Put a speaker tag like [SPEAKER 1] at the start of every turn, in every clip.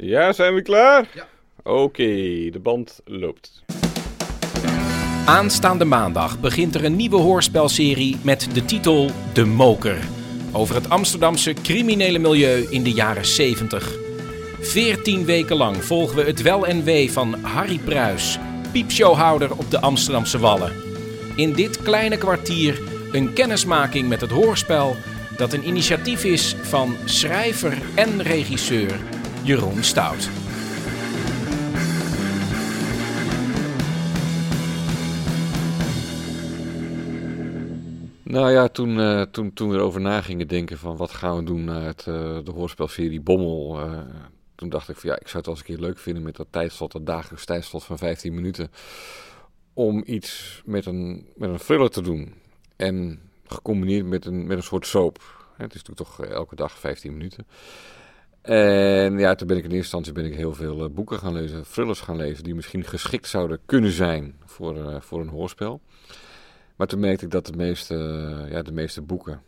[SPEAKER 1] Ja, zijn we klaar? Ja. Oké, de band loopt.
[SPEAKER 2] Aanstaande maandag begint er een nieuwe hoorspelserie met de titel De Moker. Over het Amsterdamse criminele milieu in de jaren 70. Veertien weken lang volgen we het wel en wee van Harry Pruis, piepshowhouder op de Amsterdamse Wallen. In dit kleine kwartier een kennismaking met het hoorspel dat een initiatief is van schrijver en regisseur Jeroen Stout.
[SPEAKER 1] Nou ja, toen, uh, toen, toen we erover na gingen denken van wat gaan we doen naar het, uh, de hoorspelserie Bommel. Uh, toen dacht ik van ja, ik zou het wel eens een keer leuk vinden met dat tijdslot, dat dagelijks tijdslot van 15 minuten. Om iets met een, met een thriller te doen. En gecombineerd met een, met een soort soap. Het is natuurlijk toch elke dag 15 minuten. En ja, toen ben ik in eerste instantie ben ik heel veel boeken gaan lezen, thrillers gaan lezen, die misschien geschikt zouden kunnen zijn voor, voor een hoorspel. Maar toen merkte ik dat de meeste, ja, de meeste boeken,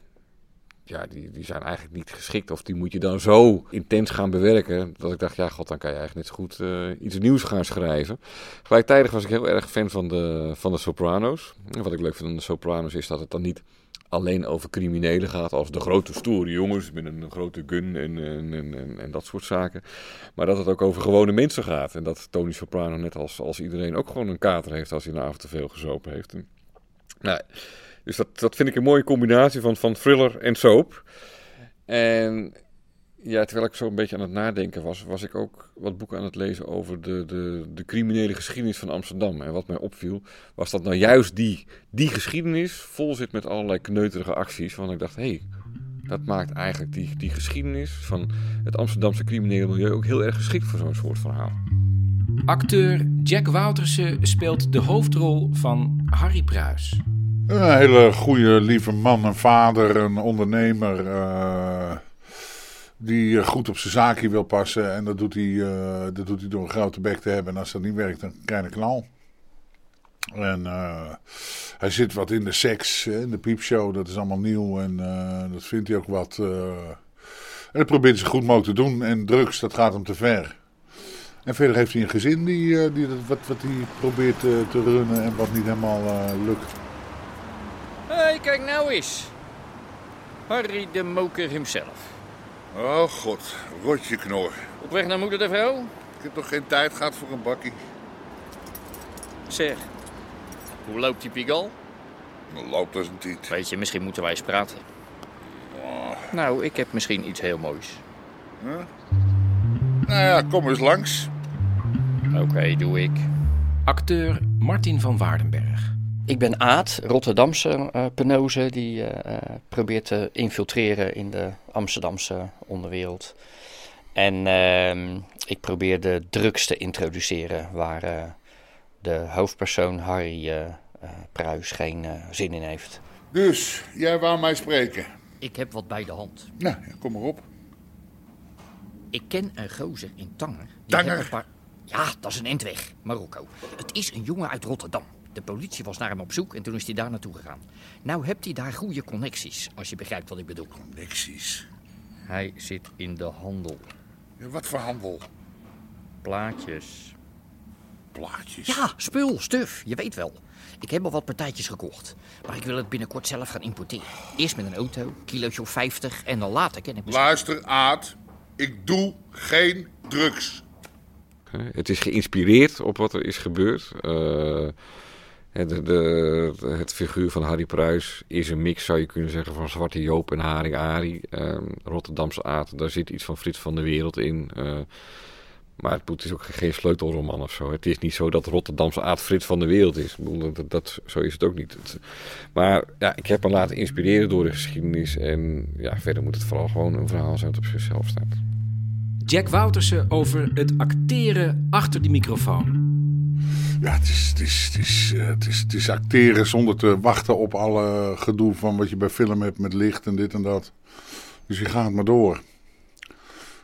[SPEAKER 1] ja, die, die zijn eigenlijk niet geschikt. Of die moet je dan zo intens gaan bewerken. Dat ik dacht, ja, god, dan kan je eigenlijk net zo goed uh, iets nieuws gaan schrijven. Gelijktijdig was ik heel erg fan van de, van de Sopranos. En wat ik leuk vind aan de Sopranos is dat het dan niet alleen over criminelen gaat. Als de grote stoere jongens met een grote gun en, en, en, en, dat soort zaken. Maar dat het ook over gewone mensen gaat. En dat Tony Soprano net als, als iedereen ook gewoon een kater heeft als hij een avond te veel gezopen heeft. Nou, dus dat, dat vind ik een mooie combinatie van, van thriller en soap. En ja, terwijl ik zo een beetje aan het nadenken was, was ik ook wat boeken aan het lezen over de, de, de criminele geschiedenis van Amsterdam. En wat mij opviel, was dat nou juist die, die geschiedenis vol zit met allerlei kneuterige acties. Want ik dacht, hé, hey, dat maakt eigenlijk die, die geschiedenis van het Amsterdamse criminele milieu ook heel erg geschikt voor zo'n soort verhaal.
[SPEAKER 2] Acteur Jack Woutersen speelt de hoofdrol van Harry Pruis.
[SPEAKER 3] Een hele goede, lieve man, een vader, een ondernemer. Uh, die goed op zijn zaakje wil passen. En dat doet, hij, uh, dat doet hij door een grote bek te hebben. En als dat niet werkt, dan een knal. En hij zit wat in de seks, in de piepshow. Dat is allemaal nieuw en dat vindt hij ook wat. en dat probeert hij goed mogelijk te doen. En drugs, dat gaat hem te ver. En verder heeft hij een gezin die, die wat, wat hij probeert te runnen en wat niet helemaal lukt.
[SPEAKER 4] Kijk nou eens. Harry de Moker himself.
[SPEAKER 5] Oh god, rotje knor.
[SPEAKER 4] Op weg naar moeder de vrouw?
[SPEAKER 5] Ik heb toch geen tijd gehad voor een bakkie.
[SPEAKER 4] Zeg, hoe loopt die Pigal?
[SPEAKER 5] Loopt als een tiet.
[SPEAKER 4] Weet je, misschien moeten wij eens praten. Oh. Nou, ik heb misschien iets heel moois.
[SPEAKER 5] Huh? Nou ja, kom eens langs.
[SPEAKER 4] Oké, okay, doe ik.
[SPEAKER 2] Acteur Martin van Waardenberg.
[SPEAKER 6] Ik ben Aad, Rotterdamse uh, penose, die uh, probeert te infiltreren in de Amsterdamse onderwereld. En uh, ik probeer de drugs te introduceren waar de hoofdpersoon Harry Pruis geen zin in heeft.
[SPEAKER 5] Dus, jij wou mij spreken?
[SPEAKER 4] Ik heb wat bij de hand.
[SPEAKER 5] Nou, kom maar op.
[SPEAKER 4] Ik ken een gozer in Tanger.
[SPEAKER 5] Tanger?
[SPEAKER 4] Paar... Ja, dat is een endweg, Marokko. Het is een jongen uit Rotterdam. De politie was naar hem op zoek en toen is hij daar naartoe gegaan. Nou hebt hij daar goede connecties, als je begrijpt wat ik bedoel.
[SPEAKER 5] Connecties?
[SPEAKER 4] Hij zit in de handel.
[SPEAKER 5] Ja, wat voor handel?
[SPEAKER 4] Plaatjes.
[SPEAKER 5] Plaatjes?
[SPEAKER 4] Ja, spul, stuf, je weet wel. Ik heb al wat partijtjes gekocht. Maar ik wil het binnenkort zelf gaan importeren. Eerst met een auto, kilootje of 50 en dan later ken ik
[SPEAKER 5] misschien... Luister, Aad. Ik doe geen drugs.
[SPEAKER 1] Het is geïnspireerd op wat er is gebeurd. Uh, de, het figuur van Harry Pruis is een mix, zou je kunnen zeggen, van Zwarte Joop en Haring Ari. Um, Rotterdamse aard, daar zit iets van Frits van de Wereld in. Uh, maar het is ook geen sleutelroman of zo. Het is niet zo dat Rotterdamse aard Frits van de Wereld is. Dat, dat, zo is het ook niet. maar ja, ik heb me laten inspireren door de geschiedenis. En ja, verder moet het vooral gewoon een verhaal zijn dat op zichzelf staat.
[SPEAKER 2] Jack Woutersen over het acteren achter de microfoon.
[SPEAKER 3] Ja, het is, het, is, het, is, eh, het, is, het is acteren zonder te wachten op alle gedoe van wat je bij film hebt met licht en dit en dat. Dus je gaat maar door.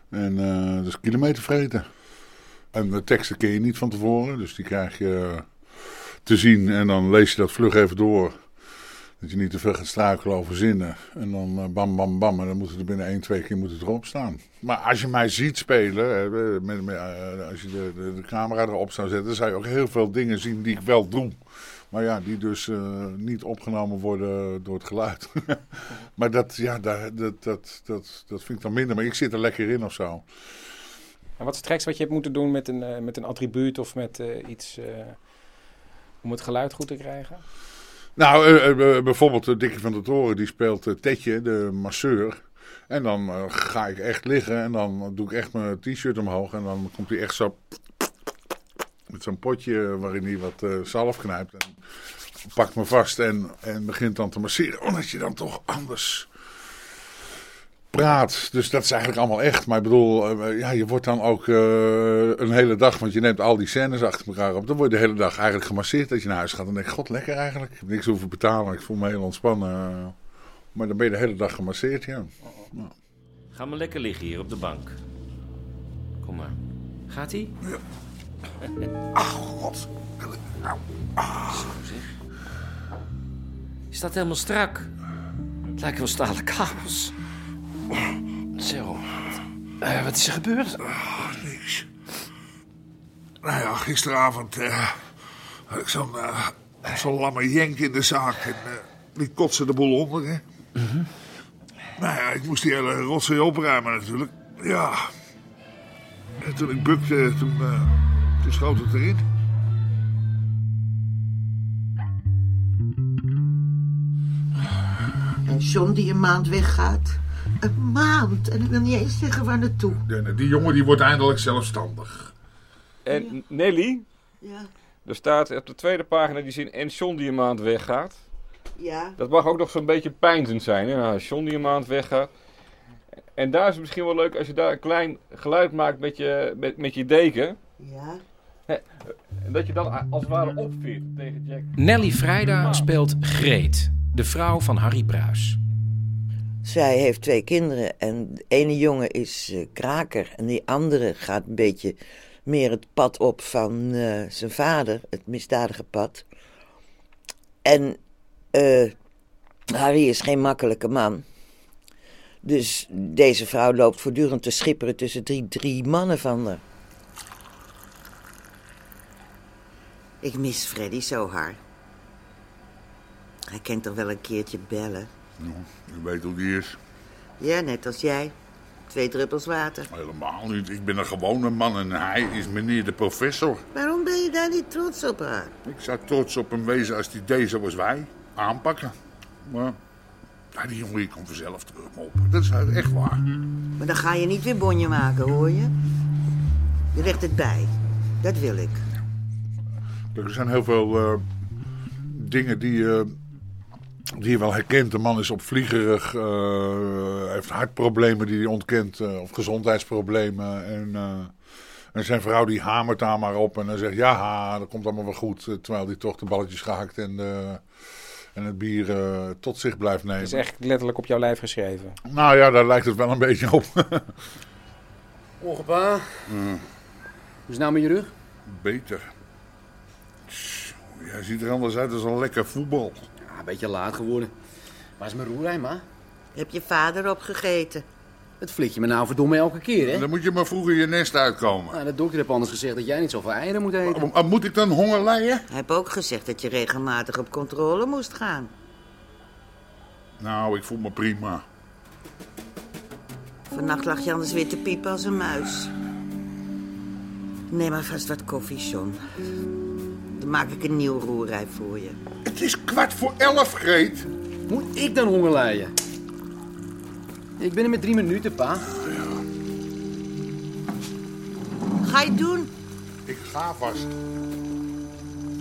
[SPEAKER 3] En uh, dus kilometer vreten. En de teksten ken je niet van tevoren, dus die krijg je te zien en dan lees je dat vlug even door. Dat je niet te veel gaat struikelen over zinnen. En dan eh, bam, bam, bam. En dan moet het er binnen één, twee keer moet erop staan. Maar als je mij ziet spelen, hè, met, eh, als je de, de, camera erop zou zetten, dan zou je ook heel veel dingen zien die ik wel doe. Maar ja, die dus eh, niet opgenomen worden door het geluid. maar dat, ja, dat, dat, dat, dat, vind ik dan minder. Maar ik zit er lekker in of zo.
[SPEAKER 2] En wat is het wat je hebt moeten doen met een, eh, met een attribuut of met eh, iets eh, om het geluid goed te krijgen?
[SPEAKER 3] Nou, eh, eh, bijvoorbeeld uh, Dikkie van der Toren, die speelt Tetje, de masseur. En dan ga ik echt liggen en dan doe ik echt mijn t-shirt omhoog. En dan komt hij echt zo met zo'n potje waarin hij wat zalf knijpt. En pakt me vast en, en begint dan te masseren. Omdat je dan toch anders praat. Dus dat is eigenlijk allemaal echt. Maar ik bedoel, eh, ja, je wordt dan ook eh, een hele dag, want je neemt al die scènes achter elkaar op. Dan word je de hele dag eigenlijk gemasseerd dat je naar huis gaat. Dan denk je, god, lekker eigenlijk. Ik heb niks hoeven betalen, ik voel me heel ontspannen. Maar dan ben je de hele dag gemasseerd, ja.
[SPEAKER 7] Ga maar lekker liggen hier op de bank. Kom maar. Gaat ie?
[SPEAKER 5] Ach, god.
[SPEAKER 7] Zo zeg. Je staat helemaal strak. Het lijkt wel stalen kabels. Zo. Eh, wat is er gebeurd?
[SPEAKER 5] niks. Nou ja, gisteravond eh, had ik zo'n zo'n lamme jenk in de zaak. En eh, die kotste de boel onder, hè. Nou ja, ik moest die hele rotzooi opruimen natuurlijk. Ja. En toen ik bukte, toen, eh, toen schoot het erin.
[SPEAKER 8] En John die een maand weggaat. Een maand. En ik wil niet eens zeggen waar naartoe.
[SPEAKER 3] Die, die jongen die wordt eindelijk zelfstandig.
[SPEAKER 1] En Nelly,
[SPEAKER 8] Ja,
[SPEAKER 1] er staat op de tweede pagina die zin en John die een maand weggaat.
[SPEAKER 8] ja.
[SPEAKER 1] Dat mag ook nog zo'n beetje pijnzend zijn. Hè? Nou, John die een maand weggaat. En daar is het misschien wel leuk als je daar een klein geluid maakt met je, met, met je deken.
[SPEAKER 8] Ja.
[SPEAKER 1] En dat je dan als het ware opveert tegen Jack.
[SPEAKER 2] Nelly Vrijda speelt Greet, de vrouw van Harry Pruis.
[SPEAKER 8] Zij heeft twee kinderen en de ene jongen is eh, kraker en die andere gaat een beetje meer het pad op van eh, zijn vader, het misdadige pad. En eh, Harry is geen makkelijke man. Dus deze vrouw loopt voortdurend te schipperen tussen drie, drie mannen van haar. Ik mis Freddy zo hard. Hij kent toch wel een keertje bellen?
[SPEAKER 5] Nou, u weet hoe die is.
[SPEAKER 8] Ja, net als jij. Twee druppels water.
[SPEAKER 5] Helemaal niet. Ik ben een gewone man en hij is meneer de professor.
[SPEAKER 8] Waarom ben je daar niet trots op haar?
[SPEAKER 5] Ik zou trots op hem wezen als hij deed zoals wij. Aanpakken. Maar ja, die jongen komt vanzelf terug op. Dat is echt waar.
[SPEAKER 8] Maar dan ga je niet weer bonje maken, hoor je? Je legt het bij. Dat wil ik.
[SPEAKER 3] Er zijn heel veel eh, dingen die, eh, die je wel herkent. De man is opvliegerig, eh, heeft hartproblemen die hij ontkent, eh, of gezondheidsproblemen. En, eh, en zijn vrouw die hamert daar maar op en dan zegt ja, dat komt allemaal wel goed. terwijl hij toch de balletjes gehakt en, eh, en het bier tot zich blijft nemen.
[SPEAKER 2] Het is echt letterlijk op jouw lijf geschreven.
[SPEAKER 3] Nou ja, daar lijkt het wel een beetje op.
[SPEAKER 9] Ongepa. Hoe is het nou met je rug?
[SPEAKER 5] Beter. Jij ziet er anders uit als een lekker voetbal.
[SPEAKER 9] Beetje laat geworden. Waar is mijn roerij, ma?
[SPEAKER 8] Heb je vader opgegeten?
[SPEAKER 9] Het flik je me nou verdomme elke keer, hè?
[SPEAKER 5] Dan moet je maar vroeger je nest uitkomen.
[SPEAKER 9] Nou, de dokter heeft anders gezegd dat jij niet zoveel eieren moet eten.
[SPEAKER 5] Maar Moet ik dan honger lijden?
[SPEAKER 8] Hij heeft ook gezegd dat je regelmatig op controle moest gaan.
[SPEAKER 5] Nou, ik voel me prima.
[SPEAKER 8] Vannacht lag je anders weer te piepen als een muis. Neem maar vast wat koffie, John. Dan maak ik een nieuw roerij voor je.
[SPEAKER 5] Het is kwart voor elf, Greet.
[SPEAKER 9] Moet ik dan honger lijden? Ik ben er met drie minuten, pa.
[SPEAKER 8] Ga je het doen?
[SPEAKER 5] Ik ga vast.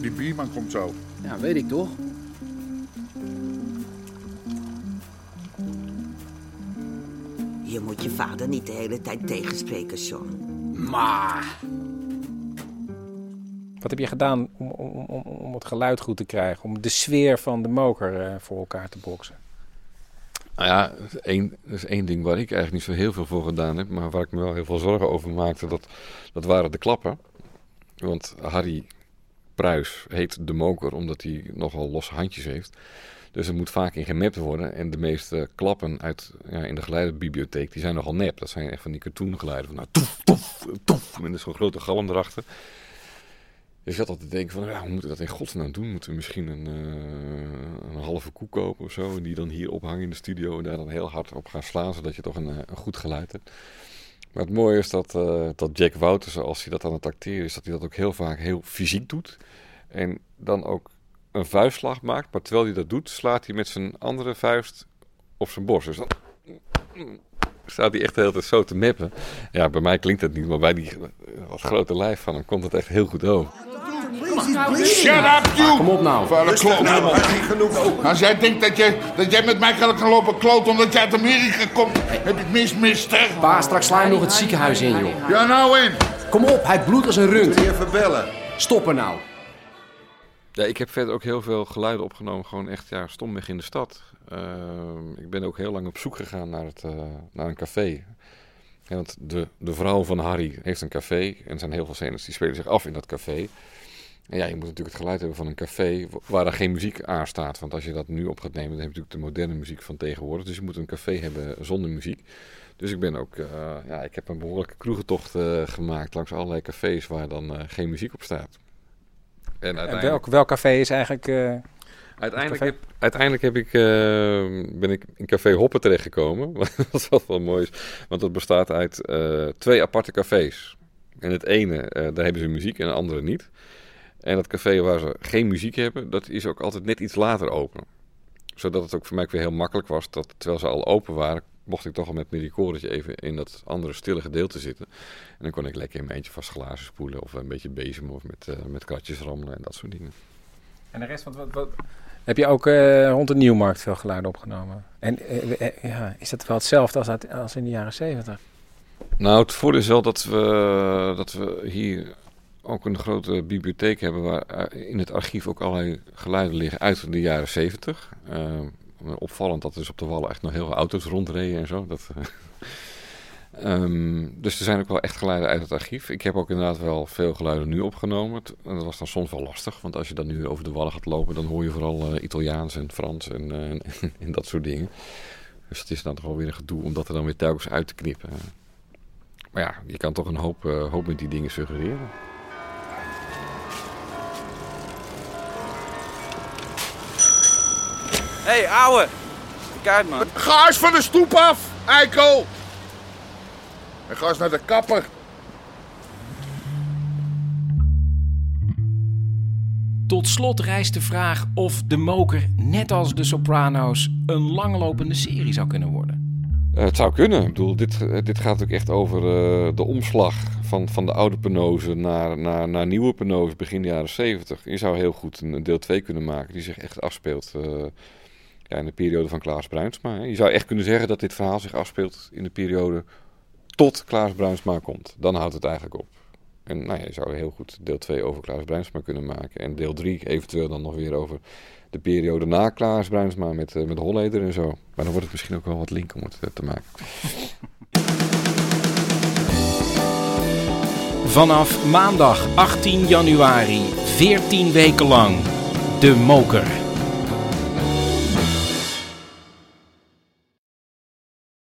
[SPEAKER 5] Die bierman komt zo.
[SPEAKER 9] Ja, weet ik toch?
[SPEAKER 8] Je moet je vader niet de hele tijd tegenspreken, John.
[SPEAKER 9] Maar.
[SPEAKER 2] Wat heb je gedaan om, om, om, om het geluid goed te krijgen? Om de sfeer van de moker eh, voor elkaar te boksen?
[SPEAKER 1] Nou ja, één, is één ding waar ik eigenlijk niet zo heel veel voor gedaan heb. Maar waar ik me wel heel veel zorgen over maakte. Dat, dat waren de klappen. Want Harry Pruis heet de moker omdat hij nogal losse handjes heeft. Dus er moet vaak in gemapt worden. En de meeste klappen uit, ja, in de geluidenbibliotheek, die zijn nogal nep. Dat zijn echt van die cartoongeluiden. Van nou, toef, toef, toef. En er is zo'n grote galm erachter. Je had altijd te denken van, ja, hoe moeten we dat in godsnaam doen? Moeten we misschien een, uh, een halve koe kopen of zo? En die dan hier ophangen in de studio en daar dan heel hard op gaan slaan, zodat je toch een, een goed geluid hebt. Maar het mooie is dat, uh, dat Jack Wouters, als hij dat aan het acteren is, dat hij dat ook heel vaak heel fysiek doet. En dan ook een vuistslag maakt, maar terwijl hij dat doet, slaat hij met zijn andere vuist op zijn borst. Dus dan staat hij echt de hele tijd zo te meppen. Ja, bij mij klinkt dat niet, maar bij die wat grote lijf van hem komt het echt heel goed over.
[SPEAKER 5] Shut up, you!
[SPEAKER 9] Kom op nou.
[SPEAKER 5] Vuile klot. Als jij denkt dat jij, dat jij met mij kan gaan lopen kloot omdat jij uit Amerika komt, heb je het mis, mister.
[SPEAKER 9] Pa, straks sla je nog het ziekenhuis in, joh.
[SPEAKER 5] Ja, nou in.
[SPEAKER 9] Kom op, hij bloedt als een rund.
[SPEAKER 10] Even bellen.
[SPEAKER 9] Stop er nou.
[SPEAKER 1] Ja, ik heb verder ook heel veel geluiden opgenomen, gewoon echt ja, stomweg in de stad. Uh, ik ben ook heel lang op zoek gegaan naar, het, uh, naar een café. Want de, de vrouw van Harry heeft een café en er zijn heel veel scènes die spelen zich af in dat café. En ja, je moet natuurlijk het geluid hebben van een café waar er geen muziek aan staat. Want als je dat nu op gaat nemen, dan heb je natuurlijk de moderne muziek van tegenwoordig. Dus je moet een café hebben zonder muziek. Dus ik ben ook, uh, ja, ik heb een behoorlijke kroegentocht uh, gemaakt langs allerlei cafés waar dan geen muziek op staat.
[SPEAKER 11] En, en welk, welk café is eigenlijk...
[SPEAKER 1] Uiteindelijk heb, uiteindelijk heb ik, uh, ben ik in Café Hoppen terechtgekomen. Wat wel, wel mooi is. Want dat bestaat uit uh, twee aparte cafés. En het ene, daar hebben ze muziek en het andere niet. En dat café waar ze geen muziek hebben, dat is ook altijd net iets later open. Zodat het ook voor mij weer heel makkelijk was dat terwijl ze al open waren, mocht ik toch al met mijn recordertje even in dat andere stille gedeelte zitten. En dan kon ik lekker in mijn eentje vast glazen spoelen of een beetje bezem of met, uh, met kratjes rammelen en dat soort dingen.
[SPEAKER 11] En de rest, wat, wat, wat... heb je ook uh, rond de Nieuwmarkt veel geluiden opgenomen? En uh, ja, is dat wel hetzelfde als, als in de jaren zeventig?
[SPEAKER 1] Nou, het voordeel is wel dat we, dat we hier ook een grote bibliotheek hebben waar in het archief ook allerlei geluiden liggen uit de jaren zeventig. Opvallend dat dus op de wallen echt nog heel veel auto's rondreden en zo. Dat, um, dus er zijn ook wel echt geluiden uit het archief. Ik heb ook inderdaad wel veel geluiden nu opgenomen. En dat was dan soms wel lastig, want als je dan nu over de wallen gaat lopen, dan hoor je vooral uh, Italiaans en Frans en, uh, en, dat soort dingen. Dus het is dan toch wel weer een gedoe om dat er dan weer telkens uit te knippen. Maar ja, je kan toch een hoop, hoop met die dingen suggereren.
[SPEAKER 10] Hé, hey, ouwe. Kijk man.
[SPEAKER 5] Ga eens van de stoep af, eikel. En ga eens naar de kapper.
[SPEAKER 2] Tot slot rijst de vraag of De Moker, net als De Soprano's, een langlopende serie zou kunnen worden.
[SPEAKER 1] Uh, het zou kunnen. Ik bedoel, dit, dit gaat ook echt over uh, de omslag van, van de oude penose naar, naar, naar nieuwe penose begin de jaren 70. Je zou heel goed een, een deel 2 kunnen maken die zich echt afspeelt uh, ja, in de periode van Klaas Bruinsma. Je zou echt kunnen zeggen dat dit verhaal zich afspeelt in de periode tot Klaas Bruinsma komt. Dan houdt het eigenlijk op. En nou ja, je zou heel goed deel 2 over Klaas Bruinsma kunnen maken. En deel 3 eventueel dan nog weer over de periode na Klaas Bruinsma met, uh, met Holleder en zo. Maar dan wordt het misschien ook wel wat link om het uh, te maken.
[SPEAKER 2] Vanaf maandag 18 januari, 14 weken lang, De Moker.